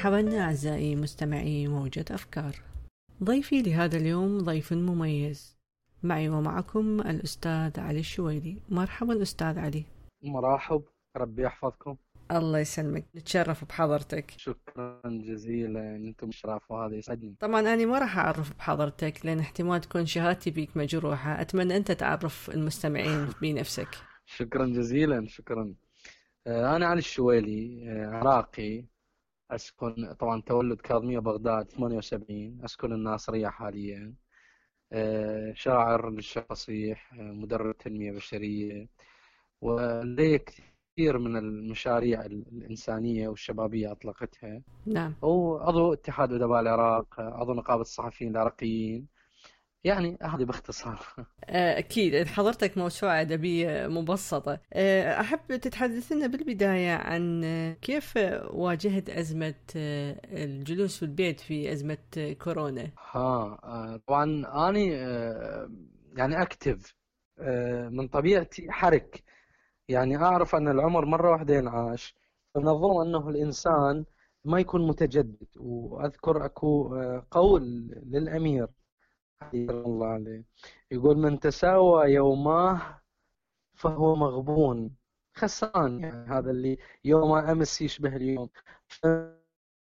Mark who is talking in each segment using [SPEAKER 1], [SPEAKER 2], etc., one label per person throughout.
[SPEAKER 1] مرحبا أعزائي مستمعي موجة أفكار. ضيفي لهذا اليوم ضيف مميز. معي ومعكم الأستاذ علي الشويلي مرحبا أستاذ علي.
[SPEAKER 2] مرحب. ربي يحفظكم.
[SPEAKER 1] الله يسلمك. نتشرف بحضرتك.
[SPEAKER 2] شكرا جزيلا. أنتم اشراف وهذا يسعدني.
[SPEAKER 1] طبعا أنا ما راح أعرف بحضرتك لأن احتمال تكون شهادتي بيك مجروحة. أتمنى أنت تعرف المستمعين بنفسك.
[SPEAKER 2] شكرا جزيلا. شكرا. آه، أنا علي الشويلي آه، عراقي. أسكن طبعا تولد كاظمية بغداد 78 أسكن الناصرية حاليا. آه، شاعر للشعر الفصيح مدرب تنمية بشرية. ولدي كثير من المشاريع الإنسانية والشبابية أطلقتها.
[SPEAKER 1] نعم.
[SPEAKER 2] وعضو اتحاد أدباء العراق عضو نقابة الصحفيين العراقيين. يعني هذه باختصار.
[SPEAKER 1] آه، أكيد. حضرتك موسوعة أدبية مبسطة. آه، أحب تتحدث لنا بالبداية عن كيف واجهت أزمة آه، الجلوس في البيت في أزمة كورونا؟
[SPEAKER 2] ها طبعا أنا يعني أكتف من طبيعتي حرك. يعني أعرف أن العمر مرة واحدة ينعاش. من الظلم أنه الإنسان ما يكون متجدد. وأذكر أكو قول للأمير الله عليه. يقول من تساوى يوماه فهو مغبون. خسران يعني هذا اللي يوم أمس يشبه اليوم.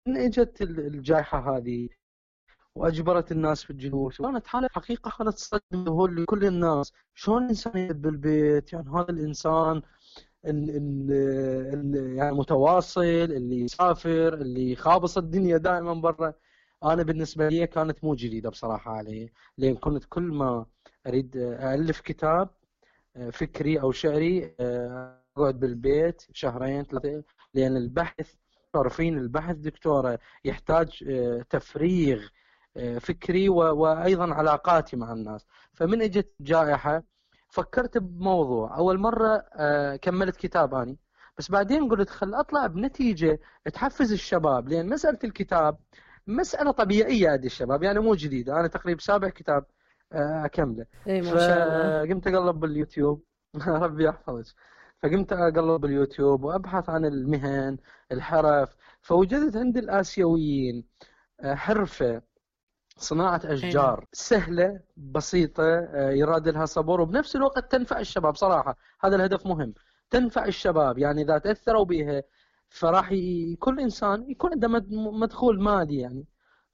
[SPEAKER 2] من إجت الجائحة هذه وأجبرت الناس في الجلوس كانت حاله حقيقه حاله صدمه لكل الناس؟ شلون الإنسان يقعد بالبيت؟ يعني هذا الإنسان اللي يعني متواصل اللي يسافر اللي خابص الدنيا دائما برا. أنا بالنسبة لي كانت مو جديدة بصراحة علي لأن كنت كل ما أريد الف كتاب آه، فكري أو شعري آه، أقعد بالبيت شهرين ثلاثة لأن البحث تعرفين البحث دكتورة يحتاج آه، تفريغ فكري وأيضا علاقاتي مع الناس. فمن إجت جائحة فكرت بموضوع. أول مرة كملت كتاب أني. بس بعدين قلت خل أطلع بنتيجة تحفز الشباب لأن مسألة الكتاب مسألة طبيعية هذه الشباب يعني مو جديدة. أنا تقريبا سابع كتاب آه، أكمله.
[SPEAKER 1] إي ما شاء الله.
[SPEAKER 2] فقمت أقلب باليوتيوب. ربي يحفظك. فقمت أقلب باليوتيوب وأبحث عن المهن الحرف. فوجدت عند الآسيويين آه، حرفة صناعة أشجار. سهلة بسيطة آه، يراد لها صبر وبنفس الوقت تنفع الشباب. صراحة هذا الهدف مهم. تنفع الشباب يعني إذا تأثروا بها فراح كل إنسان يكون عنده مدخول مالي يعني.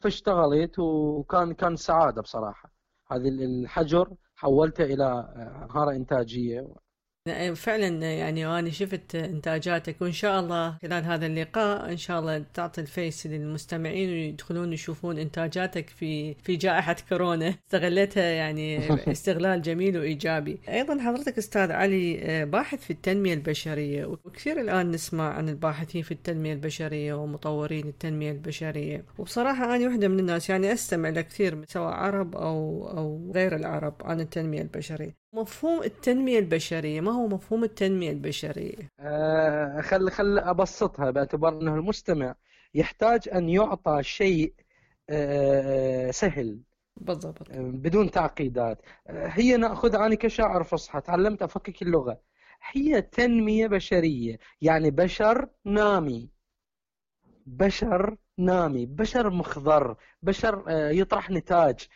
[SPEAKER 2] فاشتغلت وكان كان سعادة بصراحة. هذه الحجر حولته إلى مهاره إنتاجية.
[SPEAKER 1] فعلا يعني أنا شفت إنتاجاتك وإن شاء الله خلال هذا اللقاء إن شاء الله تعطي الفيس للمستمعين ويدخلون يشوفون إنتاجاتك في في جائحة كورونا. استغلتها يعني استغلال جميل وإيجابي. أيضا حضرتك أستاذ علي باحث في التنمية البشرية وكثير الآن نسمع عن الباحثين في التنمية البشرية ومطورين التنمية البشرية. وبصراحة أنا واحدة من الناس يعني أستمع لكثير سواء عرب أو أو غير العرب عن التنمية البشرية. مفهوم التنمية البشرية ما هو مفهوم التنمية البشرية؟
[SPEAKER 2] آه خل خل أبسطها باعتبار أنه المستمع يحتاج أن يعطى شيء آه سهل
[SPEAKER 1] بالضبط.
[SPEAKER 2] آه بدون تعقيدات. آه هي نأخذ أنا كشاعر فصحى تعلمت أفكك اللغة. هي تنمية بشرية يعني بشر نامي. بشر نامي بشر مخضر بشر آه، يطرح نتاج.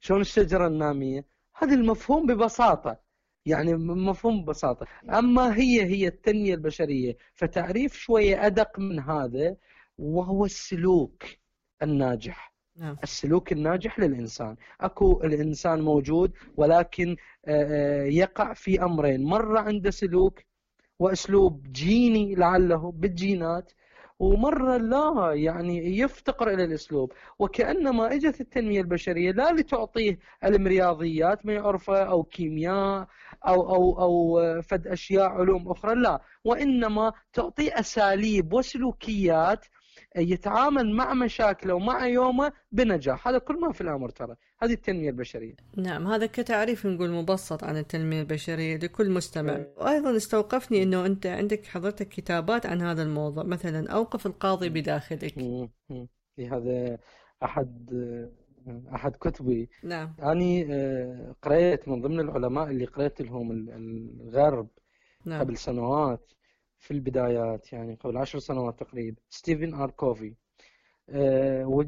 [SPEAKER 2] شلون الشجرة النامية؟ هذا المفهوم ببساطة. يعني مفهوم ببساطة. أما هي هي التنمية البشرية فتعريف شوية أدق من هذا وهو السلوك الناجح.
[SPEAKER 1] نعم.
[SPEAKER 2] السلوك الناجح للإنسان. أكو الإنسان موجود ولكن يقع في أمرين. مرة عنده سلوك وأسلوب جيني لعله بالجينات ومرة لا يعني يفتقر إلى الأسلوب. وكأنما إجت التنمية البشرية لا لتعطيه علم رياضيات ما يعرفه أو كيمياء أو, أو, أو فد أشياء علوم أخرى لا. وإنما تعطيه أساليب وسلوكيات يتعامل مع مشاكله ومع يومه بنجاح. هذا كل ما في الأمر ترى. هذه التنمية البشرية.
[SPEAKER 1] نعم هذا كتعريف نقول مبسط عن التنمية البشرية لكل مستمع. وأيضا استوقفني أنه أنت عندك حضرتك كتابات عن هذا الموضوع. مثلا أوقف القاضي بداخلك.
[SPEAKER 2] هذا أحد أحد كتبي.
[SPEAKER 1] نعم.
[SPEAKER 2] أنا آه، قرأت من ضمن العلماء اللي قرأت لهم الغرب
[SPEAKER 1] نعم.
[SPEAKER 2] قبل سنوات. في البدايات يعني قبل عشر سنوات تقريبا ستيفن آر كوفي. آه،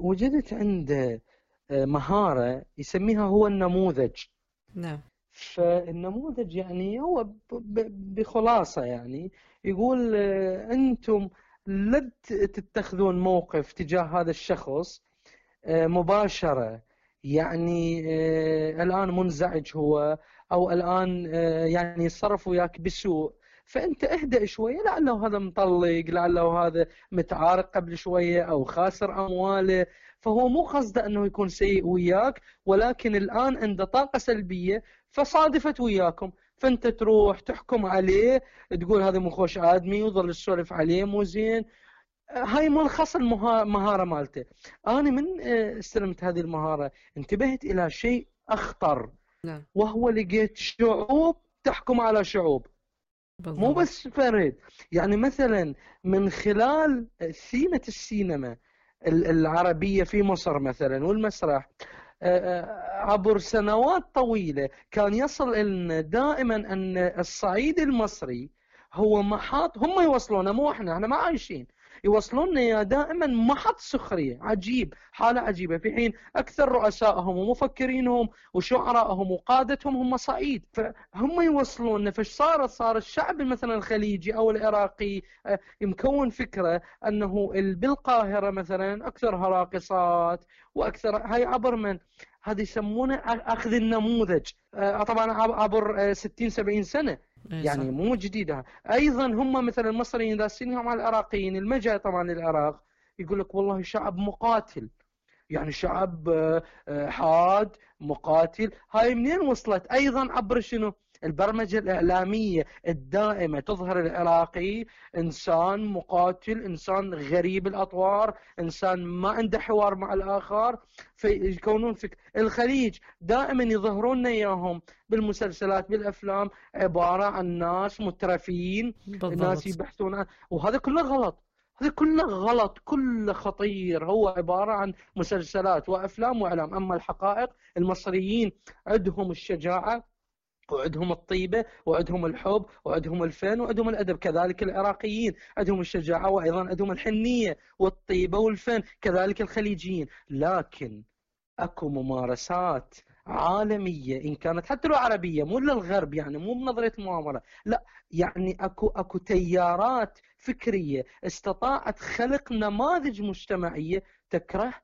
[SPEAKER 2] وجدت عنده آه، مهارة يسميها هو النموذج.
[SPEAKER 1] نعم.
[SPEAKER 2] فالنموذج يعني هو بخلاصة يعني يقول أنتم لا تتخذون موقف تجاه هذا الشخص مباشرة. يعني الآن منزعج هو أو الآن يعني يتصرف وياك بسوء. فأنت اهدأ شوية لعله هذا مطلق لعله هذا متعارك قبل شوية أو خاسر أمواله. فهو مو قصده أنه يكون سيء وياك ولكن الآن عنده طاقة سلبية فصادفت وياكم. فأنت تروح تحكم عليه تقول هذا مو خوش آدمي وظل تسولف عليه مو زين. هاي ملخص المهارة مالته. أنا من استلمت هذه المهارة انتبهت إلى شيء أخطر. نعم. وهو لقيت شعوب تحكم على شعوب. بالضبط. مو بس فرد يعني مثلا من خلال ثيمة السينما العربية في مصر مثلا والمسرح آه، آه، عبر سنوات طويلة كان يصل لنا دائما أن الصعيد المصري هو محط هم يوصلونه مو إحنا إحنا ما عايشين يوصلون دائما محط سخرية. عجيب حالة عجيبة. في حين أكثر رؤسائهم ومفكرينهم وشعرائهم وقادتهم هم صعيد. فهم يوصلون فايش صار؟ صار الشعب مثلا الخليجي أو العراقي آه، مكون فكره أنه بالقاهرة مثلا اكثرها راقصات وأكثر هاي عبر من؟ هذا يسمونه أخذ النموذج. آه، طبعا عبر 60 70 سنة. إيه، يعني مو جديدة. أيضا هم مثلا المصريين داسينهم على العراقيين المجا طبعا العراق يقول لك والله شعب مقاتل. يعني شعب آه، آه، حاد مقاتل. هاي منين وصلت؟ أيضا عبر شنو؟ البرمجة الإعلامية الدائمة تظهر العراقي إنسان مقاتل إنسان غريب الأطوار إنسان ما عنده حوار مع الآخر. فيكونون فكر الخليج دائما يظهرون إياهم بالمسلسلات بالأفلام. عبارة عن ناس مترفين ناس يبحثون عن وهذا كله غلط. هذا كله غلط. كله خطير. هو عبارة عن مسلسلات وأفلام وإعلام. أما الحقائق المصريين عندهم الشجاعة وعندهم الطيبة وعندهم الحب وعندهم الفن وعندهم الأدب. كذلك العراقيين عندهم الشجاعة وأيضا عندهم الحنية والطيبة والفن. كذلك الخليجيين. لكن أكو ممارسات عالمية إن كانت حتى لو عربية مو للغرب يعني مو بنظرية المؤامرة لا يعني أكو أكو تيارات فكرية استطاعت خلق نماذج مجتمعية تكره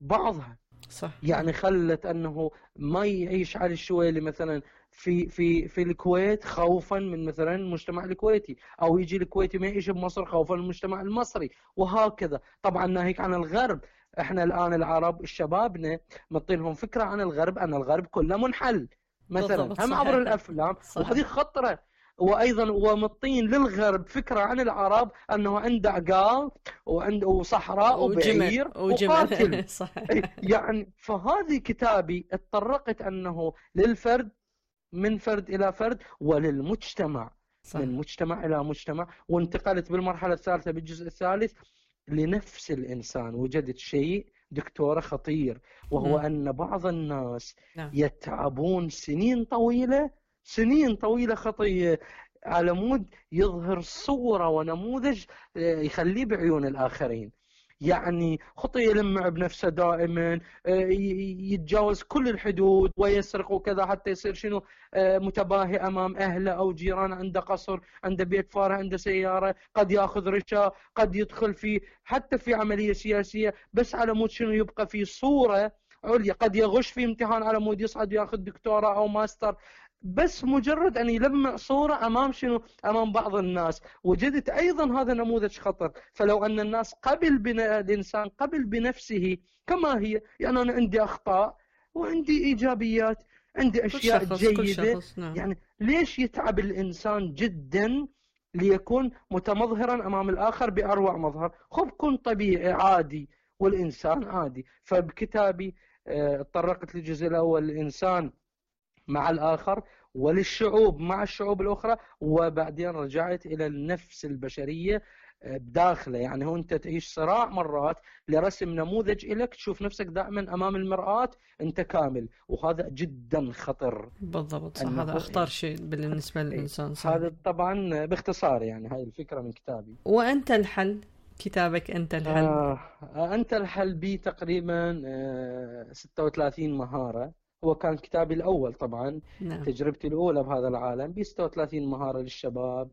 [SPEAKER 2] بعضها. صح. يعني خلت أنه ما يعيش علي الشويلي مثلا في في في الكويت خوفا من مثلا المجتمع الكويتي أو يجي الكويتي ما يعيش بمصر خوفا من المجتمع المصري وهكذا. طبعا ناهيك عن الغرب. إحنا الآن العرب الشبابنا مطينهم فكرة عن الغرب أن الغرب كله منحل. مثلا هم عبر الأفلام وهذه خطرة. وأيضا ومطين للغرب فكرة عن العرب أنه عنده عقال وعنده وصحراء وبعير وقاتل. يعني فهذه كتابي اتطرقت أنه للفرد من فرد إلى فرد وللمجتمع صح. من مجتمع إلى مجتمع وانتقلت بالمرحلة الثالثة بالجزء الثالث لنفس الإنسان وجدت شيء دكتورة خطير وهو م. أن بعض الناس نعم. يتعبون سنين طويلة سنين طويلة خطيه على مود يظهر صورة ونموذج آه، يخليه بعيون الآخرين يعني خطي يلمع بنفسه دائما آه، يتجاوز كل الحدود ويسرق وكذا حتى يصير شنو؟ آه، متباهي أمام أهله أو جيرانه عنده قصر عنده بيت فارهة عنده سيارة قد يأخذ رشا قد يدخل في حتى في عملية سياسية بس على مود شنو؟ يبقى في صورة عليا قد يغش في امتحان على مود يصعد ياخذ دكتوراه أو ماستر. بس مجرد أن يلمع صورة أمام شنو؟ أمام بعض الناس. وجدت أيضا هذا نموذج خطر. فلو أن الناس قبل بنا الإنسان قبل بنفسه كما هي يعني أنا عندي أخطاء وعندي إيجابيات عندي أشياء كل شخص جيدة. كل شخص نعم. يعني ليش يتعب الإنسان جدا ليكون متمظهرا أمام الآخر بأروع مظهر؟ خب كن طبيعي عادي. والإنسان عادي. فبكتابي آه، تطرقت للجزء الأول الإنسان مع الآخر وللشعوب مع الشعوب الأخرى وبعدين رجعت إلى النفس البشرية آه، بداخله. يعني هو أنت تعيش صراع مرات لرسم نموذج لك تشوف نفسك دائما أمام المرآة أنت كامل. وهذا جدا خطر.
[SPEAKER 1] بالضبط صح. هذا أخطر شيء بالنسبة إيه، للإنسان صح.
[SPEAKER 2] هذا طبعا باختصار يعني هاي الفكرة من كتابي.
[SPEAKER 1] وأنت الحل؟ كتابك أنت الحل.
[SPEAKER 2] آه أنت الحل بي تقريبا آه 36 مهارة. هو كان كتابي الأول طبعا
[SPEAKER 1] نعم.
[SPEAKER 2] تجربتي الأولى بهذا العالم ب 36 مهارة للشباب.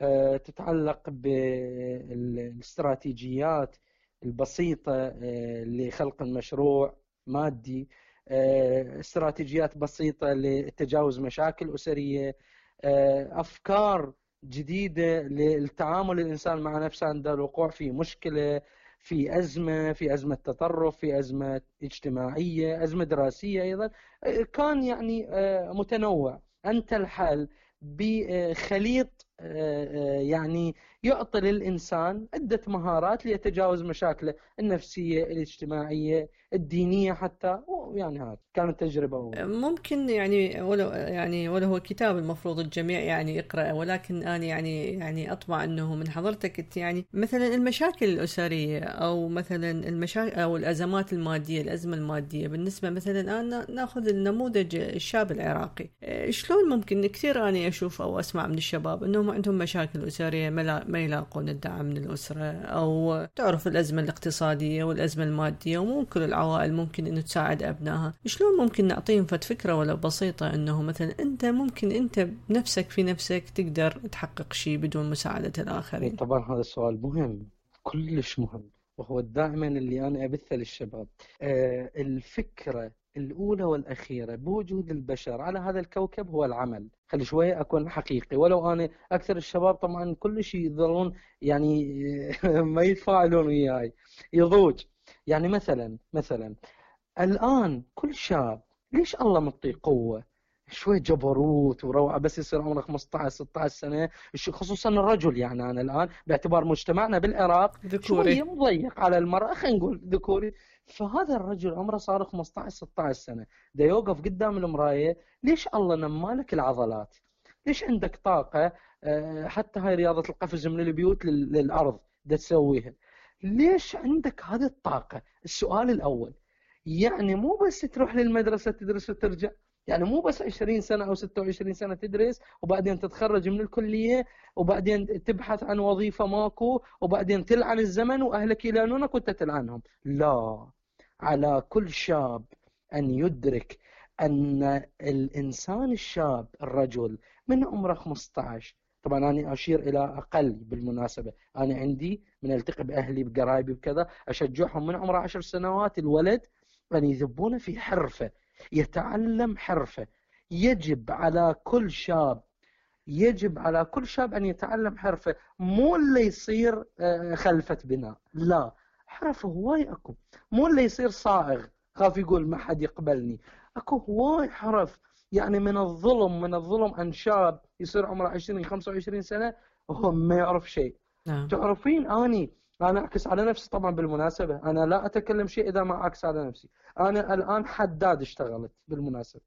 [SPEAKER 2] آه، تتعلق بالاستراتيجيات البسيطة آه، لخلق المشروع مادي. آه، استراتيجيات بسيطة لتجاوز مشاكل أسرية. أفكار جديدة للتعامل الإنسان مع نفسه عند الوقوع في مشكلة. في أزمة في أزمة تطرف في أزمة اجتماعية أزمة دراسية أيضا. كان يعني متنوع. أنت الحل بخليط يعني يعطي للإنسان عدة مهارات ليتجاوز مشاكله النفسية الاجتماعية الدينية حتى يعني هذا كانت تجربة أولى.
[SPEAKER 1] ممكن يعني ولو يعني ولو هو كتاب المفروض الجميع يعني يقرأه ولكن أنا يعني يعني أطمع أنه من حضرتك يعني مثلا المشاكل الأسرية أو مثلا المشاكل أو الأزمات المادية الأزمة المادية بالنسبة مثلا أنا نأخذ النموذج الشاب العراقي شلون ممكن كثير أنا أشوف أو أسمع من الشباب أنهم عندهم مشاكل أسرية ما يلاقون الدعم من الأسرة أو تعرف الأزمة الاقتصادية والأزمة المادية ومو كل العوائل ممكن أنه تساعد أبنائها شلون ممكن نعطيهم فد فكرة ولو بسيطة أنه مثلا أنت ممكن أنت بنفسك في نفسك تقدر تحقق شيء بدون مساعدة الآخرين.
[SPEAKER 2] طبعا هذا السؤال مهم كلش مهم وهو دائما اللي أنا أبثه للشباب. آه الفكرة الأولى والأخيرة بوجود البشر على هذا الكوكب هو العمل. خلي شوية أكون حقيقي. ولو أنا أكثر الشباب طبعا كل شيء يظلون يعني ما يتفاعلون وياي. يضوج. يعني مثلا مثلا الآن كل شاب ليش الله مطيه قوة؟ شوي جبروت وروعة بس يصير عمره 15 16 سنة. خصوصا الرجل يعني أنا الآن باعتبار مجتمعنا بالعراق
[SPEAKER 1] ذكوري.
[SPEAKER 2] شوي مضيق على المرأة خلينا نقول ذكوري. فهذا الرجل عمره صار 15 16 سنة. دا يوقف قدام المراية. ليش الله نمالك العضلات؟ ليش عندك طاقة؟ آه، حتى هاي رياضة القفز من البيوت للأرض دا تسويها. ليش عندك هذه الطاقة؟ السؤال الأول. يعني مو بس تروح للمدرسة تدرس وترجع يعني مو بس 20 سنة أو 26 سنة تدرس وبعدين تتخرج من الكلية وبعدين تبحث عن وظيفة ماكو وبعدين تلعن الزمن وأهلك يلعنونك وأنت تلعنهم. لا على كل شاب أن يدرك أن الإنسان الشاب الرجل من عمره 15 طبعا أنا أشير إلى أقل بالمناسبة. أنا عندي من ألتقي بأهلي بقرايبي بكذا أشجعهم من عمره 10 سنوات الولد أن يذبون في حرفة يتعلم حرفة. يجب على كل شاب يجب على كل شاب أن يتعلم حرفة. مو اللي يصير آه، خلفة بناء لا. حرفة هواي أكو. مو اللي يصير صائغ خاف يقول ما حد يقبلني. أكو هواي حرف. يعني من الظلم من الظلم أن شاب يصير عمره 20 25 سنة وهو ما يعرف شيء.
[SPEAKER 1] نعم.
[SPEAKER 2] تعرفين أني أنا أعكس على نفسي طبعا بالمناسبة. أنا لا أتكلم شيء إذا ما أعكس على نفسي. أنا الآن حداد اشتغلت بالمناسبة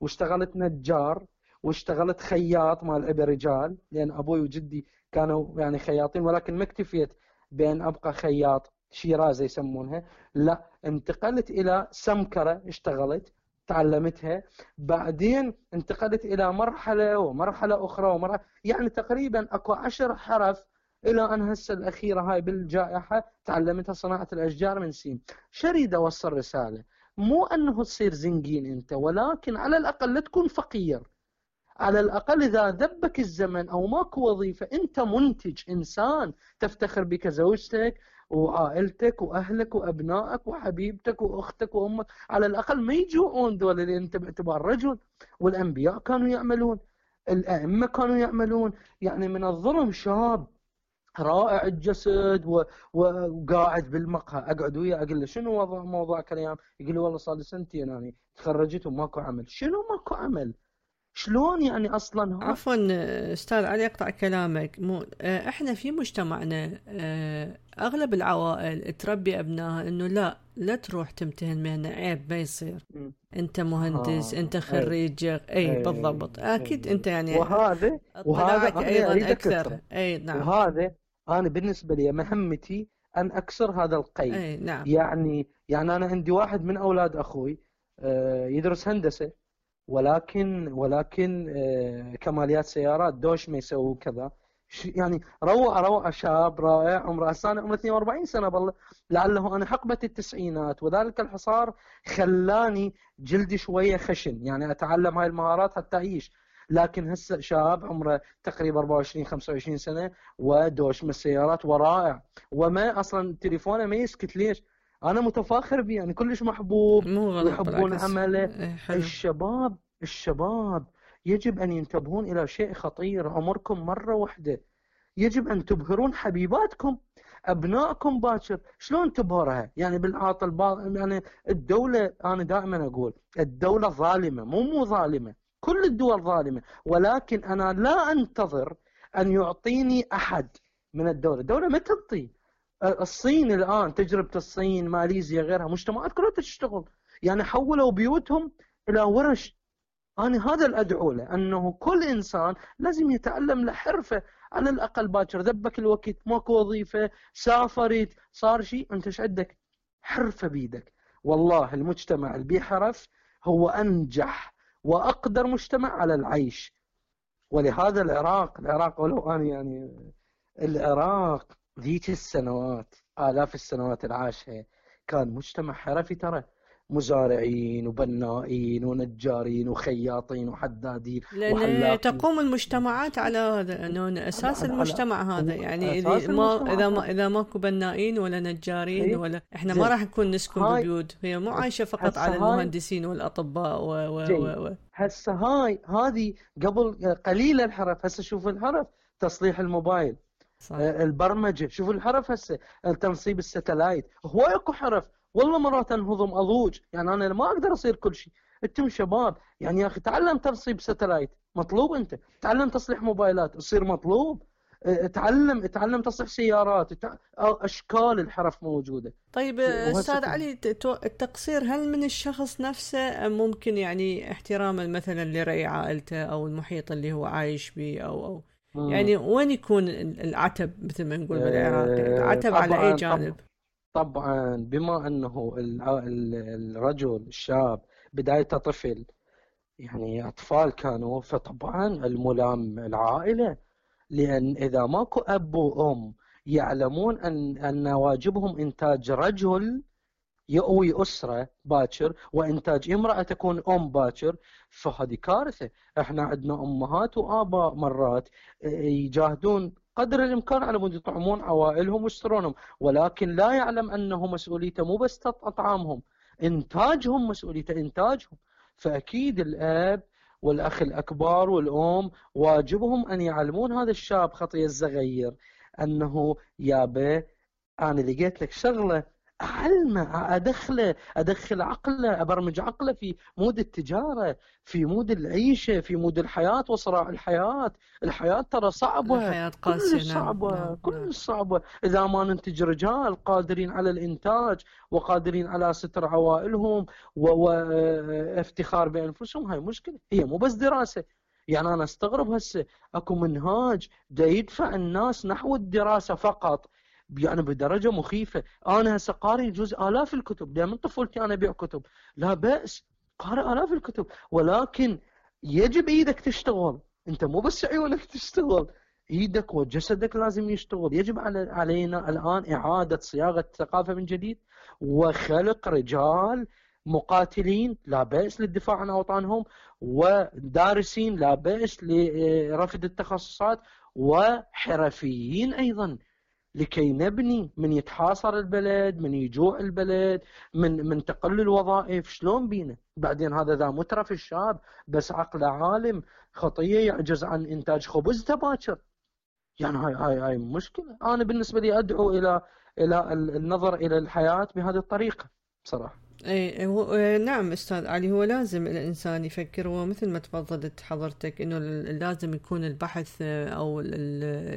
[SPEAKER 2] واشتغلت نجار واشتغلت خياط مال أبي رجال لأن أبوي وجدي كانوا يعني خياطين ولكن ما اكتفيت بأن أبقى خياط شيرازة يسمونها. لا انتقلت إلى سمكرة اشتغلت تعلمتها. بعدين انتقلت إلى مرحلة ومرحلة أخرى ومرحلة يعني تقريبا أكو عشر حرف إلى أن هسه الأخيرة هاي بالجائحة تعلمتها صناعة الأشجار من سيم شريد أوصل رسالة. مو أنه تصير زنكين أنت ولكن على الأقل لا تكون فقير. على الأقل إذا ذبك الزمن أو ماكو وظيفة أنت منتج إنسان تفتخر بك زوجتك وعائلتك وأهلك وأبنائك وحبيبتك وأختك وأمك. على الأقل ما يجوعون دول اللي أنت باعتبار رجل. والأنبياء كانوا يعملون الأئمة كانوا يعملون. يعني من الظلم شاب رائع الجسد وقاعد بالمقهى. أقعد وياه أقول له شنو وضع موضوع كلام يقول لي والله صار لي سنتين يعني تخرجت وماكو عمل. شنو ماكو عمل؟ شلون يعني أصلا
[SPEAKER 1] عفوا أستاذ علي أقطع كلامك. مو آه، إحنا في مجتمعنا آه، أغلب العوائل تربي أبنائها إنه لا لا تروح تمتهن مهنة. عيب ما يصير. أنت مهندس آه. أنت خريج أي, أي. بالضبط. أكيد أي. أنت يعني
[SPEAKER 2] وهذا وهذا
[SPEAKER 1] أيضا أكثر. إي نعم.
[SPEAKER 2] وهذا أنا بالنسبة لي مهمتي أن أكسر هذا القيد.
[SPEAKER 1] أي نعم.
[SPEAKER 2] يعني يعني أنا عندي واحد من أولاد أخوي يدرس هندسة ولكن ولكن آه، كماليات سيارات دوش ما يسوي كذا. يعني روعة روعة شاب رائع عمره هسه عمره 42 سنة بالله. لعله أنا حقبة التسعينات وذلك الحصار خلاني جلدي شوية خشن. يعني أتعلم هاي المهارات حتى أعيش. لكن هسه شاب عمره تقريبا 24 25 سنة ودوش من السيارات ورائع. وما أصلا تليفونه ما يسكت. ليش؟ أنا متفاخر به يعني كلش محبوب
[SPEAKER 1] مو غلط
[SPEAKER 2] ويحبون
[SPEAKER 1] بالعكس.
[SPEAKER 2] عمله
[SPEAKER 1] إيه، حلو.
[SPEAKER 2] الشباب الشباب يجب أن ينتبهون إلى شيء خطير. عمركم مرة واحدة يجب أن تبهرون حبيباتكم أبنائكم باكر. شلون تبهرها؟ يعني بالعاطل يعني الدولة أنا دائما أقول الدولة ظالمة مو مو ظالمة. كل الدول ظالمة ولكن أنا لا أنتظر أن يعطيني أحد من الدولة. الدولة ما تعطي الصين الآن تجربة الصين ماليزيا غيرها مجتمعات كلها تشتغل. يعني حولوا بيوتهم إلى ورش. أنا هذا اللي أدعو له أنه كل إنسان لازم يتعلم له حرفه على الأقل باكر ذبك الوقت ماكو وظيفة سافرت صار شيء. أنت إيش عندك؟ حرفة بيدك. والله المجتمع اللي هو أنجح وأقدر مجتمع على العيش. ولهذا العراق العراق ولو أنا يعني العراق ذيك السنوات آلاف السنوات العاشها كان مجتمع حرفي ترى. مزارعين وبنائين ونجارين وخياطين وحدادين
[SPEAKER 1] لأن
[SPEAKER 2] وحلاقين.
[SPEAKER 1] تقوم المجتمعات على هذا إنه أساس
[SPEAKER 2] على- على-
[SPEAKER 1] المجتمع هذا يعني
[SPEAKER 2] أساس
[SPEAKER 1] إذا ما إذا ما. إذا ماكو بنائين ولا نجارين
[SPEAKER 2] إيه.
[SPEAKER 1] ولا إحنا
[SPEAKER 2] زين.
[SPEAKER 1] ما راح نكون نسكن ببيوت هي مو عايشة فقط على المهندسين والأطباء و و. و و
[SPEAKER 2] هسه هاي هذه قبل قليل الحرف هسه شوف الحرف تصليح الموبايل
[SPEAKER 1] صح.
[SPEAKER 2] آه، البرمجة شوف الحرف هسه تنصيب الستلايت هو اكو حرف والله مرات انهضم اضوج. يعني أنا ما أقدر اصير كل شيء. أنتم شباب يعني يا أخي تعلم تنصيب ستلايت. مطلوب انت. تعلم تصليح موبايلات. تصير مطلوب. آه، تعلم تعلم تصليح سيارات. آه، اشكال الحرف موجودة.
[SPEAKER 1] طيب
[SPEAKER 2] وهسه أستاذ
[SPEAKER 1] علي التقصير هل من الشخص نفسه أم ممكن يعني احتراما مثلا لرأي عائلته أو المحيط اللي هو عايش به أو أو؟
[SPEAKER 2] مم.
[SPEAKER 1] يعني وين يكون ال- العتب مثل ما نقول
[SPEAKER 2] آه،
[SPEAKER 1] بالعراق العتب على أي جانب؟
[SPEAKER 2] طبعا بما أنه الرجل الشاب بدايته طفل يعني أطفال كانوا فطبعا الملام العائلة لأن إذا ماكو أب وأم يعلمون ان أن واجبهم إنتاج رجل يؤوي أسرة باكر وإنتاج امرأة تكون أم باكر فهذه كارثة. إحنا عندنا أمهات وآباء مرات يجاهدون قدر الإمكان على مود يطعمون عوائلهم ويسترونهم ولكن لا يعلم أنه مسؤوليته مو بس اطعامهم إنتاجهم مسؤوليته إنتاجهم. فأكيد الأب والأخ الأكبر والأم واجبهم أن يعلمون هذا الشاب خطيه الصغير أنا يابا أنا لقيت لك شغلة. اعلمه أدخله أدخل عقله أبرمج عقله في مود التجارة في مود العيشه في مود الحياة وصراع الحياة. الحياة ترى صعبة
[SPEAKER 1] الحياة قاسية
[SPEAKER 2] كلش
[SPEAKER 1] نعم
[SPEAKER 2] صعبة
[SPEAKER 1] نعم نعم.
[SPEAKER 2] كلش صعبة. إذا ما ننتج رجال قادرين على الإنتاج وقادرين على ستر عوائلهم وافتخار بأنفسهم هاي مشكلة. هي مو بس دراسة. يعني أنا أستغرب هسه أكو منهاج دا يدفع الناس نحو الدراسة فقط. يعني بدرجة مخيفة. أنا هسه قاري جزء آلاف الكتب. لأن من طفولتي أنا أبيع كتب. لا بأس. قارئ آلاف الكتب. ولكن يجب إيدك تشتغل. أنت مو بس عيونك تشتغل. إيدك وجسدك لازم يشتغل. يجب علينا الآن إعادة صياغة الثقافة من جديد وخلق رجال مقاتلين. لا بأس للدفاع عن أوطانهم. ودارسين. لا بأس لرفض التخصصات. وحرفيين أيضا. لكي نبني من يتحاصر البلد من يجوع البلد من من تقل الوظائف. شلون بينا؟ بعدين هذا ذا مترف الشاب بس عقله عالم خطية يعجز عن إنتاج خبز تباكر يعني هاي هاي هاي مشكلة. أنا بالنسبة لي أدعو إلى إلى النظر إلى الحياة بهذه الطريقة بصراحة.
[SPEAKER 1] اي هو آه، نعم أستاذ علي هو لازم الإنسان يفكر ومثل ما تفضلت حضرتك إنه لازم يكون البحث آه، أو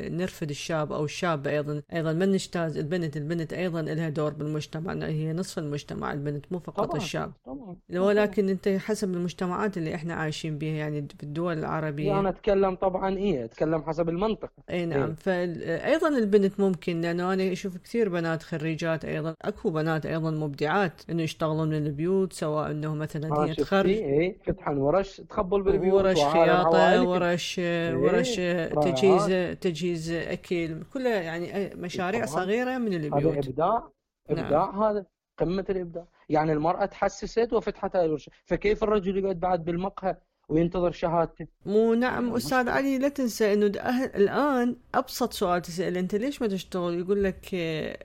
[SPEAKER 1] نرفد الشاب أو الشابة أيضا أيضا ما نجتاز البنت البنت أيضا لها دور بالمجتمع هي نصف المجتمع البنت مو فقط
[SPEAKER 2] طبعا
[SPEAKER 1] الشاب.
[SPEAKER 2] طبعا
[SPEAKER 1] ولكن أنت حسب المجتمعات اللي إحنا عايشين بها يعني في الدول
[SPEAKER 2] يعني
[SPEAKER 1] العربيه
[SPEAKER 2] أنا أتكلم طبعا إيه أتكلم حسب المنطقة.
[SPEAKER 1] اي نعم.
[SPEAKER 2] إيه.
[SPEAKER 1] فايضا البنت ممكن لأنه أنا أشوف كثير بنات خريجات أيضا أكو بنات أيضا مبدعات إنه يشتغلون يشتغلون من البيوت سواء إنه مثلا
[SPEAKER 2] ها
[SPEAKER 1] هي تخرج
[SPEAKER 2] إيه فتحا ورش تخبل بالبيوت
[SPEAKER 1] ورش
[SPEAKER 2] وعالم
[SPEAKER 1] خياطة
[SPEAKER 2] عوائلك
[SPEAKER 1] ورش ورش
[SPEAKER 2] رائعات
[SPEAKER 1] تجهيز تجهيز أكل كلها يعني مشاريع صغيرة من
[SPEAKER 2] هذا
[SPEAKER 1] البيوت.
[SPEAKER 2] إبداع
[SPEAKER 1] نعم.
[SPEAKER 2] ابداع هذا قمة الإبداع. يعني المرأة تحسست وفتحت هاي الورشة. فكيف الرجل يقعد بعد بالمقهى وينتظر شهادته.
[SPEAKER 1] مو نعم
[SPEAKER 2] مشكلة
[SPEAKER 1] علي لا تنسى أهل الآن أبسط سؤال تسأل أنت ليش ما تشتغل؟ يقول لك آه،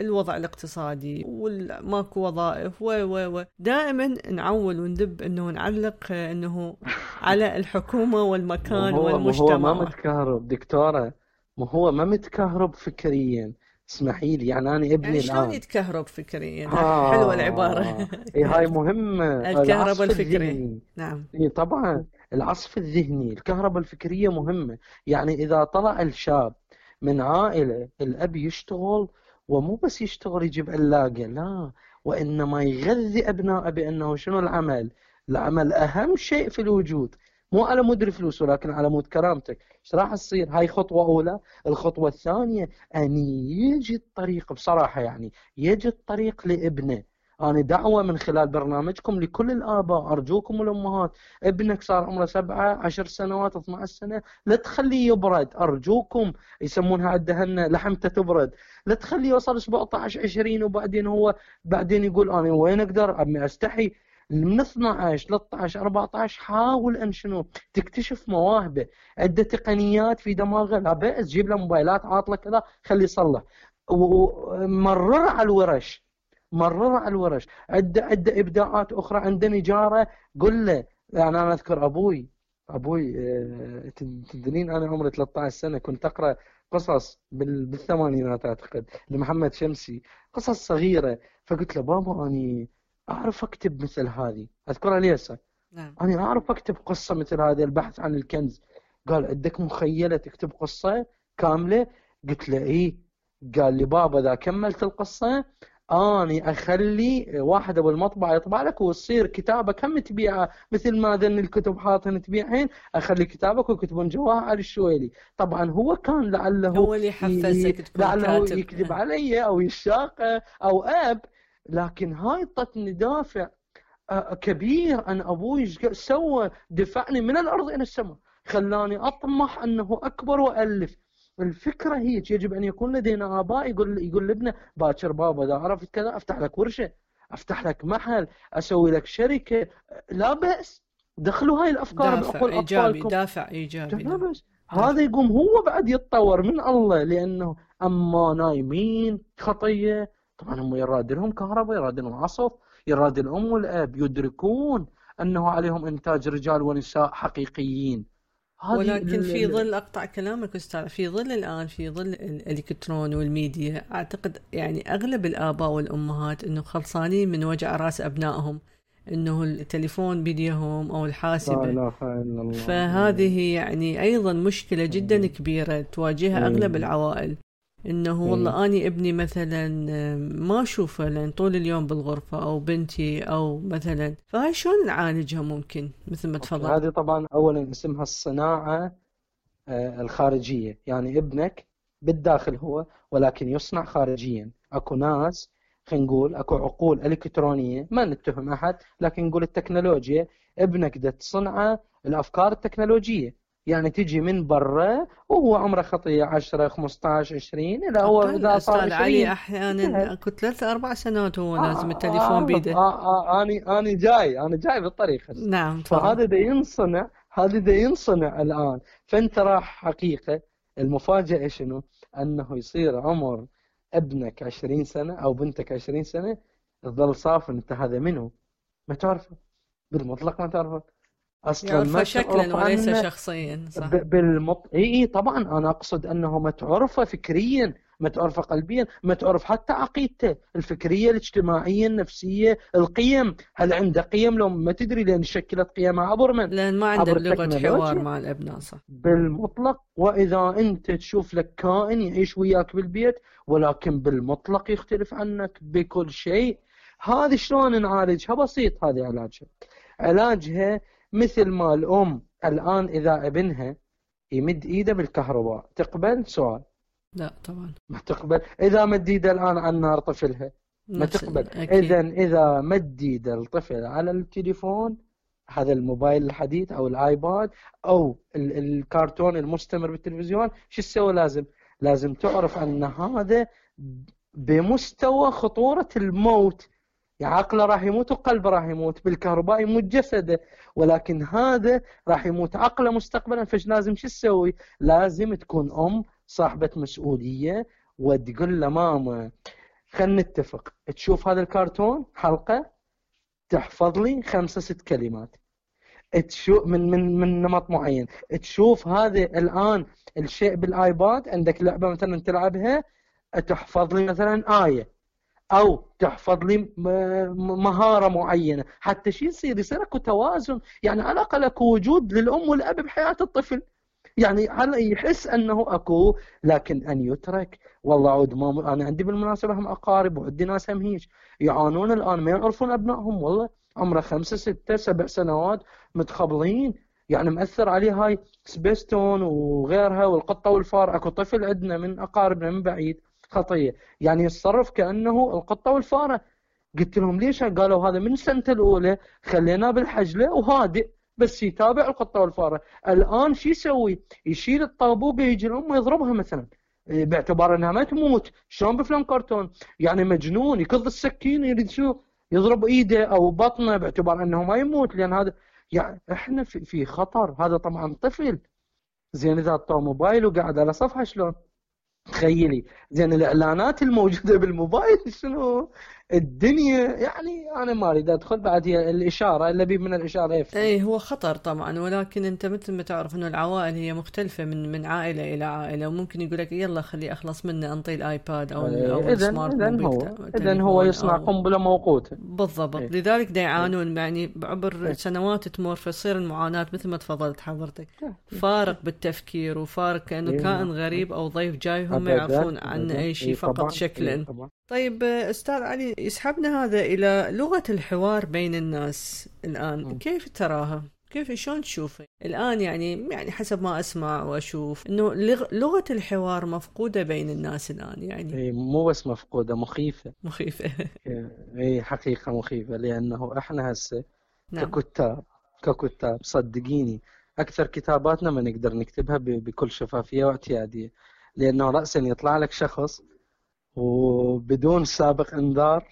[SPEAKER 1] الوضع الاقتصادي وماكو وظائف و و و. دائما نعول وندب إنه نعلق آه، إنه على الحكومة
[SPEAKER 2] ما
[SPEAKER 1] والمكان
[SPEAKER 2] ما هو ما
[SPEAKER 1] والمجتمع.
[SPEAKER 2] متكهرب دكتورة. ما هو ما متكهرب فكريا. اسمحي لي يعني أنا ابني
[SPEAKER 1] يعني شلون يتكهرب فكريا؟ حلوة العبارة.
[SPEAKER 2] آه إيه هاي مهمة
[SPEAKER 1] الكهرباء
[SPEAKER 2] العصف
[SPEAKER 1] الفكري
[SPEAKER 2] الذهني.
[SPEAKER 1] نعم.
[SPEAKER 2] إيه طبعا العصف الذهني الكهرباء الفكرية مهمة يعني إذا طلع الشاب من عائلة الأب يشتغل ومو بس يشتغل يجيب علاقة لا وإنما يغذي أبنائه بأنه شنو العمل؟ العمل أهم شيء في الوجود. مو على مود الفلوس ولكن على مود كرامتك. إيش راح تصير؟ هاي خطوة أولى. الخطوة الثانية أن يجي الطريق بصراحة يعني يجي الطريق لابنه. أنا دعوة من خلال برنامجكم لكل الآباء أرجوكم والأمهات. ابنك صار عمره سبعة عشر سنوات 12 سنة لا تخليه يبرد. أرجوكم يسمونها عندهن لحمته تبرد. لا تخليه يوصل 17 20 وبعدين هو بعدين يقول أنا وين أقدر؟ أبي أستحي. من 12 13 14 حاول أن شنو تكتشف مواهبه. عنده تقنيات في دماغه لا بأس جيب له موبايلات عاطله كذا خليه يصلح. ومرر على الورش مرر على الورش. عنده عنده إبداعات أخرى عنده نجارة قل له يعني أنا أذكر أبوي أبوي آه، تدرين أنا عمري 13 سنة كنت أقرأ قصص بال- بالثمانينات أعتقد لمحمد شمسي قصص صغيرة. فقلت له بابا أني أعرف أكتب مثل هذه. أذكرها لي هسه.
[SPEAKER 1] نعم.
[SPEAKER 2] أنا أعرف أكتب قصة مثل هذه البحث عن الكنز. قال عندك مخيلة تكتب قصة كاملة؟ قلت له إيه. قال لي بابا إذا كملت القصة أني أخلي واحد أبو المطبعة يطبع لك وتصير كتابة كم تبيعها مثل ما ذن الكتب حاطن تبيعهن أخلي كتابك ويكتبون جواها على الشويلي. طبعا هو كان لعله
[SPEAKER 1] هو اللي حفزك تكون
[SPEAKER 2] لعله
[SPEAKER 1] كاتب.
[SPEAKER 2] يكذب علي أو يشاق أو أب. لكن هاي طتني دافع كبير أن أبوي سوى دفعني من الأرض إلى السماء. خلاني أطمح أنه أكبر وألف. الفكرة هيك يجب أن يكون لدينا آباء يقول يقول لابنه باكر بابا إذا عرفت كذا أفتح لك ورشة أفتح لك محل أسوي لك شركة. لا بأس. دخلوا هاي الأفكار
[SPEAKER 1] دافع
[SPEAKER 2] بعقول
[SPEAKER 1] إيجابي
[SPEAKER 2] اطفالكم
[SPEAKER 1] دافع إيجابي
[SPEAKER 2] لا
[SPEAKER 1] نعم.
[SPEAKER 2] بس هذا يقوم هو بعد يتطور من الله لأنه أما نايمين خطية طبعا هم يراد لهم كهرباء يراد لهم عصف يراد الام والاب يدركون أنه عليهم إنتاج رجال ونساء حقيقيين.
[SPEAKER 1] ولكن في ظل أقطع كلامك أستاذ في ظل الآن في ظل الإلكترون والميديا أعتقد يعني أغلب الآباء والأمهات إنه خلصانين من وجع رأس أبنائهم إنه التليفون بيديهم أو
[SPEAKER 2] لا
[SPEAKER 1] الحاسبة
[SPEAKER 2] اله إلا الله.
[SPEAKER 1] فهذه يعني أيضا مشكلة جدا كبيرة تواجهها أغلب
[SPEAKER 2] إيه.
[SPEAKER 1] العوائل.
[SPEAKER 2] إيه.
[SPEAKER 1] والله أني ابني مثلا ما أشوفه لأن طول اليوم بالغرفة أو بنتي أو مثلا. فهاي شلون نعالجها ممكن مثل ما
[SPEAKER 2] أوكي،
[SPEAKER 1] تفضل؟
[SPEAKER 2] هذه طبعا اولا اسمها الصناعة آه، الخارجية. يعني ابنك بالداخل هو ولكن يصنع خارجيا. أكو ناس خلينا نقول أكو عقول إلكترونية ما نتهم أحد لكن نقول التكنولوجيا ابنك ده تصنعه الأفكار التكنولوجية. يعني تجي من برا وهو عمره خطيه 10 15 20 إلى هو إذا صار
[SPEAKER 1] علي
[SPEAKER 2] 20
[SPEAKER 1] أحيانا
[SPEAKER 2] انتهت
[SPEAKER 1] أكو ثلاثة أربع سنوات هو
[SPEAKER 2] آه،
[SPEAKER 1] لازم
[SPEAKER 2] آه،
[SPEAKER 1] التليفون
[SPEAKER 2] اعرف
[SPEAKER 1] بيده.
[SPEAKER 2] آه، آه، آني آني جاي أنا جاي بالطريق.
[SPEAKER 1] نعم
[SPEAKER 2] فهذا ده ينصنع هذا ده ينصنع الآن. فأنت راح حقيقة المفاجأة شنو؟ أنه يصير عمر ابنك 20 سنة أو بنتك 20 سنة تظل صافن أنت هذا منه ما تعرفه. بالمطلق ما تعرفه.
[SPEAKER 1] يعرفه
[SPEAKER 2] ما
[SPEAKER 1] شكلا وليس شخصيا صح.
[SPEAKER 2] ب- بالمط... اي إي طبعا. أنا أقصد أنه ما تعرفه فكريا ما تعرفه قلبيا ما تعرف حتى عقيدته الفكرية الاجتماعية النفسية القيم. هل عنده قيم؟ لو ما تدري لأن شكلت قيمها عبر من
[SPEAKER 1] لأن ما عنده لغة حوار مع الأبناء صح.
[SPEAKER 2] بالمطلق. وإذا أنت تشوف لك كائن يعيش وياك بالبيت ولكن بالمطلق يختلف عنك بكل شيء. هذه شلون نعالجها؟ بسيط هذه علاجها. علاجها مثل ما الأم الآن إذا ابنها يمد إيده بالكهرباء تقبل سؤال؟
[SPEAKER 1] لا طبعا.
[SPEAKER 2] ما تقبل. إذا مد إيده الآن على النار طفلها ما تقبل. إذا اذا مدد الطفل على التليفون هذا الموبايل الحديث أو الآيباد أو الكرتون المستمر بالتلفزيون شو تسوي لازم؟ لازم تعرف أن هذا بمستوى خطورة الموت. عقله راح يموت وقلبه راح يموت بالكهرباء يموت جسده. ولكن هذا راح يموت عقله مستقبلا. فايش لازم شو تسوي؟ لازم تكون أم صاحبة مسؤولية وتقول له ماما خلينا نتفق. تشوف هذا الكرتون حلقة؟ تحفظ لي خمسة ست كلمات. تشوف من من من نمط معين. تشوف هذا الآن الشيء بالآيباد عندك لعبة مثلا تلعبها تحفظ لي مثلا آية. أو تحفظ لي مهارة معينة. حتى شيء يصير يصير أكو توازن. يعني على الأقل أكو وجود للأم والأب بحياة الطفل. يعني على يحس أنه أكو لكن أن يترك. والله عود ما أنا عندي بالمناسبة هم أقارب وعندي ناس هم هيك يعانون الآن ما يعرفون أبنائهم. والله عمره خمسة ستة سبع سنوات متخبلين. يعني مأثر عليه هاي سبيستون وغيرها والقطة والفار. أكو طفل عندنا من أقاربنا من بعيد. خطية يعني يتصرف كأنه القطة والفارة. قلت لهم ليش؟ قالوا هذا من سنته الأولى خليناه بالحجلة وهادئ بس يتابع القطة والفارة. الآن شو يسوي؟ يشيل الطابوق يجي الأم يضربها مثلا. باعتبار إنها ما تموت. شلون بفلم كرتون؟ يعني مجنون يكض السكين يريد شو؟ يضرب إيده أو بطنه باعتبار إنه ما يموت لأن هذا يعني إحنا في, خطر. هذا طبعا طفل. زين إذا موبايل وقاعد على صفحة شلون؟ تخيلي. زين الإعلانات الموجودة بالموبايل شنو؟ الدنيا يعني أنا ما أريد أدخل بعد هي الإشارة اللي بي من
[SPEAKER 1] الإشارة تكفي هو خطر طبعا ولكن أنت مثل ما تعرف إنه العوائل هي مختلفة من من عائلة إلى عائلة وممكن يقول لك يلا خلي أخلص منه انطي الايباد أو
[SPEAKER 2] إيه، أو ال smart اذا هو اذا هو يصنع قنبلة موقوتة.
[SPEAKER 1] بالضبط. إيه. لذلك دا يعانون يعني بعبر إيه. سنوات تمر فتصير المعاناة مثل ما تفضلت حضرتك. فارق بالتفكير وفارق كأنه كائن غريب أو ضيف جاي هم يعرفون عن أي شيء فقط شكلا. طيب أستاذ علي يسحبنا هذا إلى لغة الحوار بين الناس الآن م. كيف تراها؟ كيف شلون تشوفه؟ الآن يعني يعني حسب ما أسمع وأشوف إنه لغة الحوار مفقودة بين الناس الآن يعني
[SPEAKER 2] اي مو بس مفقودة مخيفة
[SPEAKER 1] مخيفة
[SPEAKER 2] اي حقيقة مخيفة لأنه إحنا هسه نعم. ككتاب ككتاب صدقيني أكثر كتاباتنا ما نقدر نكتبها بكل شفافية واعتيادية لأنه راسا يطلع لك شخص وبدون سابق إنذار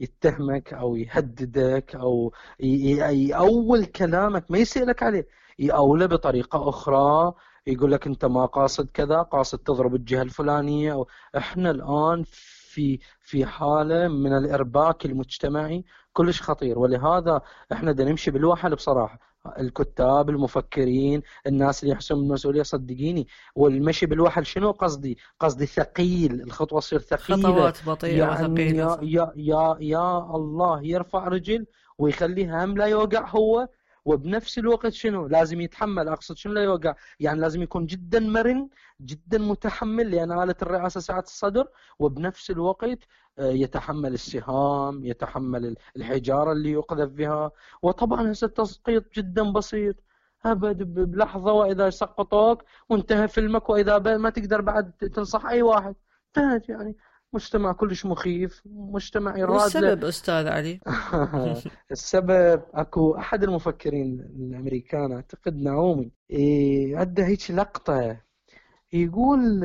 [SPEAKER 2] يتهمك أو يهددك أو يأول كلامك ما يسألك عليه. يأوله بطريقة أخرى يقول لك أنت ما قاصد كذا قاصد تضرب الجهة الفلانية أو إحنا الآن في في حالة من الإرباك المجتمعي كلش خطير. ولهذا إحنا بدنا نمشي بالوحل بصراحة. الكتاب المفكرين الناس اللي يحسون بالمسؤولية صدقيني. والمشي بالوحل شنو؟ قصدي قصدي ثقيل الخطوة تصير ثقيلة.
[SPEAKER 1] خطوات بطيئة يعني وثقيلة
[SPEAKER 2] يا, يا يا الله يرفع رجل ويخليها هم لا يوقع هو وبنفس الوقت شنو؟ لازم يتحمل. أقصد شنو لا يوقع؟ يعني لازم يكون جدا مرن جدا متحمل لأن آلة الرئاسة ساعة الصدر وبنفس الوقت آه، يتحمل السهام يتحمل الحجارة اللي يقذف بها. وطبعا هسه التسقيط جدا بسيط. أبد بلحظة وإذا سقطوك وانتهى فيلمك وإذا ما تقدر بعد تنصح أي واحد. انتهت يعني. مجتمع كلش مخيف مجتمع
[SPEAKER 1] يراد السبب أستاذ علي؟
[SPEAKER 2] السبب أكو أحد المفكرين الأمريكان أعتقد نعومي إيه عنده هيك لقطة يقول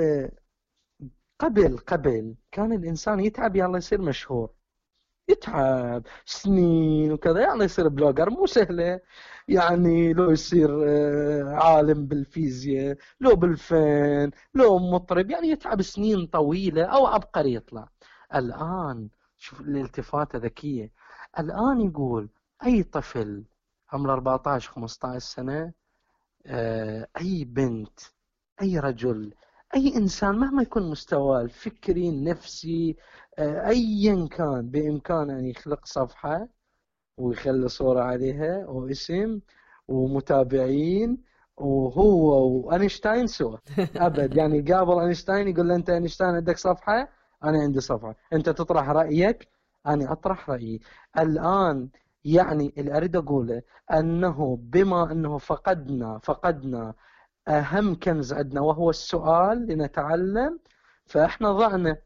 [SPEAKER 2] قبل قبل كان الإنسان يتعب يلا يصير مشهور. يتعب سنين وكذا يعني يصير بلوجر مو سهله يعني لو يصير آه، عالم بالفيزياء لو بالفن لو مطرب يعني يتعب سنين طويلة أو عبقري يطلع. الآن شوف الالتفاته ذكيه الآن يقول أي طفل عمره 14 15 سنة آه، أي بنت أي رجل أي إنسان مهما يكون مستواه الفكري النفسي آه، ايا كان بإمكانه أن يخلق صفحة ويخلي صورة عليها واسم ومتابعين وهو واينشتاين سوا أبد. يعني قابل اينشتاين يقول له أنت اينشتاين عندك صفحة؟ أنا عندي صفحة. أنت تطرح رأيك؟ أنا أطرح رأيي. الآن يعني اللي أريد أقوله أنه بما أنه فقدنا فقدنا أهم كنز عندنا وهو السؤال لنتعلم. فإحنا ضعنا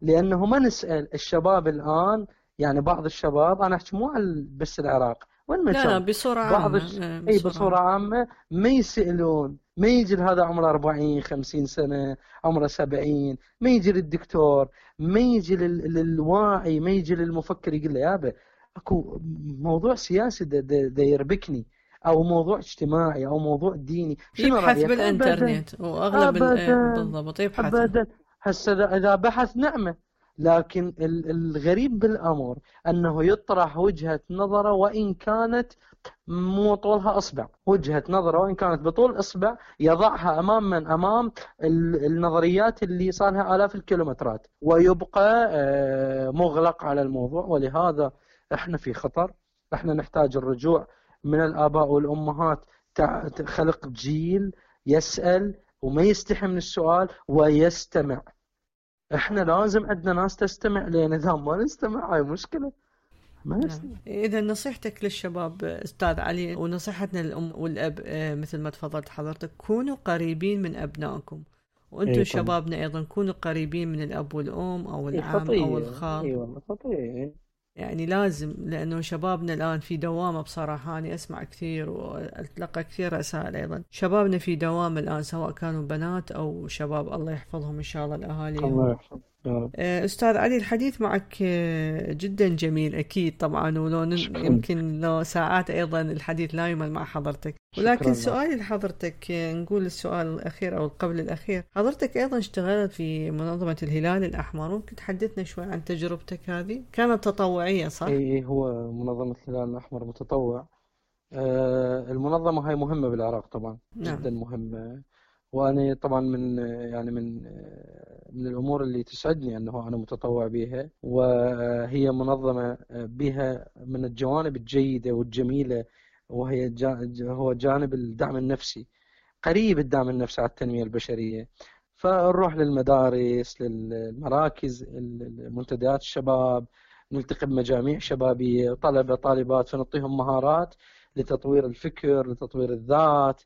[SPEAKER 2] لأنه ما نسأل الشباب الآن يعني بعض الشباب أنا أحكي مو بس العراق وين ما
[SPEAKER 1] لا لا بصورة
[SPEAKER 2] بعض
[SPEAKER 1] عامة
[SPEAKER 2] الش...
[SPEAKER 1] آه،
[SPEAKER 2] إي
[SPEAKER 1] بصورة
[SPEAKER 2] بصورة
[SPEAKER 1] عامة.
[SPEAKER 2] ما يسألون. ما يجي هذا عمره 40 50 سنة عمره 70 ما يجي للدكتور ما يجي لل... للواعي ما يجي للمفكر يقول له يابا أكو موضوع سياسي دا, دا, دا يربكني. أو موضوع اجتماعي أو موضوع ديني. شنو
[SPEAKER 1] يبحث وأغلب ال- آه،
[SPEAKER 2] ابدا
[SPEAKER 1] بالضبط. يبحث
[SPEAKER 2] ابدا. هسه اذا إذا بحث نعمة. لكن ال- الغريب بالأمر أنه يطرح وجهة نظرة وإن كانت مو طولها إصبع. وجهة نظرة وإن كانت بطول إصبع يضعها أمام من؟ أمام ال- النظريات اللي صار لها آلاف الكيلومترات. ويبقى آه، مغلق على الموضوع. ولهذا إحنا في خطر. إحنا نحتاج الرجوع من الآباء والأمهات. تع- خلق جيل يسأل وما يستحي من السؤال ويستمع. إحنا لازم عندنا ناس تستمع لأن إذا ما نستمع هاي مشكلة. ما
[SPEAKER 1] نعم.
[SPEAKER 2] نستمع.
[SPEAKER 1] إذا نصيحتك للشباب أستاذ علي ونصيحتنا للأم والأب آه، مثل ما تفضلت حضرتك كونوا قريبين من أبنائكم. وأنتم
[SPEAKER 2] اي طبعا.
[SPEAKER 1] شبابنا أيضا كونوا قريبين من الأب والأم أو
[SPEAKER 2] اي
[SPEAKER 1] العم أو
[SPEAKER 2] خطية
[SPEAKER 1] الخال.
[SPEAKER 2] اي والله
[SPEAKER 1] يعني لازم لأنه شبابنا الآن في دوامة بصراحة. أنا أسمع كثير وأتلقى كثير رسائل أيضا. شبابنا في دوامة الآن سواء كانوا بنات أو شباب الله يحفظهم إن شاء الله لأهاليهم
[SPEAKER 2] الله يحفظ رب
[SPEAKER 1] آه، أستاذ علي الحديث معك آه، جدا جميل أكيد طبعا ولو
[SPEAKER 2] شكرا.
[SPEAKER 1] يمكن لو ساعات أيضا الحديث لا يمل مع حضرتك. ولكن سؤالي لحضرتك آه، نقول السؤال الأخير أو قبل الأخير. حضرتك أيضا اشتغلت في منظمة الهلال الأحمر ممكن تحدثنا شوي عن تجربتك هذه؟ كانت تطوعية صح؟
[SPEAKER 2] اي هو منظمة الهلال الأحمر متطوع. آه، المنظمة هاي مهمة بالعراق طبعا
[SPEAKER 1] نعم.
[SPEAKER 2] جدا مهمة. وأنا طبعا من يعني من من الأمور اللي تسعدني أنه أنا متطوع بها وهي منظمة بها من الجوانب الجيدة والجميلة وهي هو جانب الدعم النفسي قريب الدعم النفسي على التنمية البشرية. فنروح للمدارس للمراكز منتديات الشباب نلتقي بمجاميع شبابية طلبة طالبات فنعطيهم مهارات لتطوير الفكر لتطوير الذات.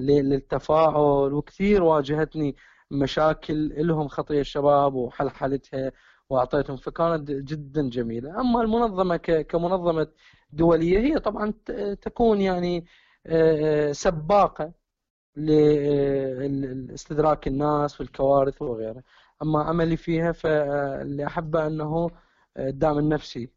[SPEAKER 2] للتفاعل. وكثير واجهتني مشاكل لهم خطية الشباب وحلحلتها وأعطيتهم فكانت جدا جميلة. أما المنظمة ك- كمنظمة دولية هي طبعا تكون يعني آه، آه، سباقة لاستدراك الناس والكوارث وغيرها. أما عملي فيها فاللي أحبه أنه الدعم النفسي.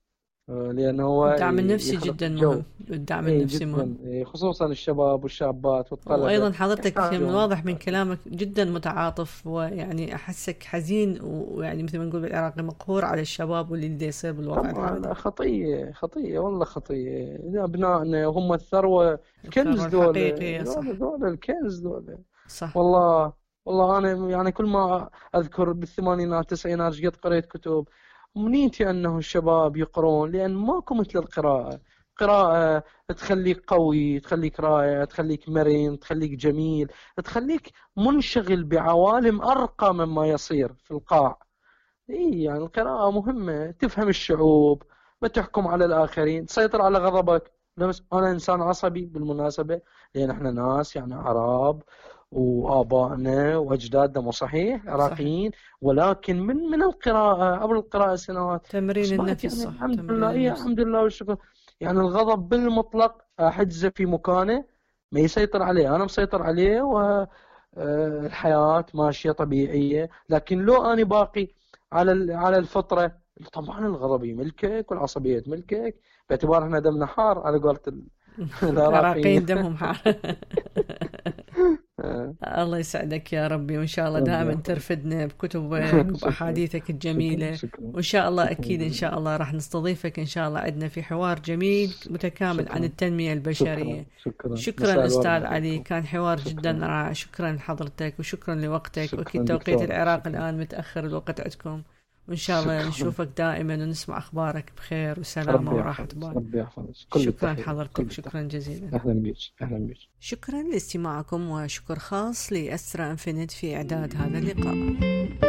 [SPEAKER 2] لأنه هو
[SPEAKER 1] الدعم النفسي
[SPEAKER 2] يخلق
[SPEAKER 1] جدا مهم. الدعم
[SPEAKER 2] اي
[SPEAKER 1] النفسي مهم.
[SPEAKER 2] جدا إيه، خصوصا الشباب والشابات والطلبة.
[SPEAKER 1] وأيضا حضرتك من
[SPEAKER 2] يحتاجون
[SPEAKER 1] واضح من كلامك جدا متعاطف ويعني أحسك حزين ويعني مثل ما نقول بالعراقي مقهور على الشباب واللي يصير بالوضع
[SPEAKER 2] طبعا.
[SPEAKER 1] الحالي.
[SPEAKER 2] خطية خطية والله خطية. أبنائنا هم الثروة. كنز
[SPEAKER 1] الثروة
[SPEAKER 2] دول دول الكنز دول
[SPEAKER 1] صح.
[SPEAKER 2] والله والله أنا يعني كل ما أذكر بالثمانينات التسعينات إيش قد قريت كتب. أمنيتي أنه الشباب يقرون لأن ماكو مثل القراءة. قراءة تخليك قوي تخليك رائع تخليك مرن تخليك جميل تخليك منشغل بعوالم أرقى مما يصير في القاع. إيه يعني القراءة مهمة. تفهم الشعوب ما تحكم على الآخرين تسيطر على غضبك. أنا إنسان عصبي بالمناسبة لأن إحنا ناس يعني عرب. وآبائنا وأجدادنا مو صحيح؟ عراقيين ولكن من من القراءة قبل القراءة سنوات.
[SPEAKER 1] تمرين النفس
[SPEAKER 2] يعني
[SPEAKER 1] صح.
[SPEAKER 2] الحمد
[SPEAKER 1] تمرين
[SPEAKER 2] لله. إيه الحمد لله والشكر. يعني الغضب بالمطلق أحجزه في مكانه ما يسيطر عليه. أنا مسيطر عليه والحياة ماشية طبيعية. لكن لو أنا باقي على على الفطرة طبعا الغضب يملكك والعصبية تملكك. باعتبار إحنا دمنا حار على قولة ال-
[SPEAKER 1] العراقيين. دمهم حار.
[SPEAKER 2] آه،
[SPEAKER 1] الله يسعدك يا ربي وإن شاء الله دائما ترفدنا بكتبك
[SPEAKER 2] شكرا
[SPEAKER 1] وبأحاديثك
[SPEAKER 2] شكرا
[SPEAKER 1] الجميلة.
[SPEAKER 2] شكرا
[SPEAKER 1] وإن شاء الله
[SPEAKER 2] شكرا
[SPEAKER 1] إن
[SPEAKER 2] جزيلا.
[SPEAKER 1] شاء الله راح نستضيفك إن شاء الله عندنا في حوار جميل متكامل عن
[SPEAKER 2] شكرا.
[SPEAKER 1] التنمية البشرية.
[SPEAKER 2] شكرا شكرا.
[SPEAKER 1] شكرا
[SPEAKER 2] الورد
[SPEAKER 1] أستاذ علي كان حوار جدا
[SPEAKER 2] شكرا
[SPEAKER 1] رائع. شكرا لحضرتك وشكرا لوقتك
[SPEAKER 2] شكرا
[SPEAKER 1] وأكيد توقيت العراق
[SPEAKER 2] شكرا.
[SPEAKER 1] الآن متأخر الوقت عندكم. وإن شاء الله
[SPEAKER 2] شكرا.
[SPEAKER 1] نشوفك دائما ونسمع أخبارك بخير وراحة
[SPEAKER 2] يحفظك
[SPEAKER 1] بال
[SPEAKER 2] ربي يحفظك. كل
[SPEAKER 1] شكرا حضرتك شكرا جزيلا.
[SPEAKER 2] أهلا بيك أهلا بيك.
[SPEAKER 1] شكرا لاستماعكم وشكر خاص لأسترا إنفينيت في إعداد هذا اللقاء.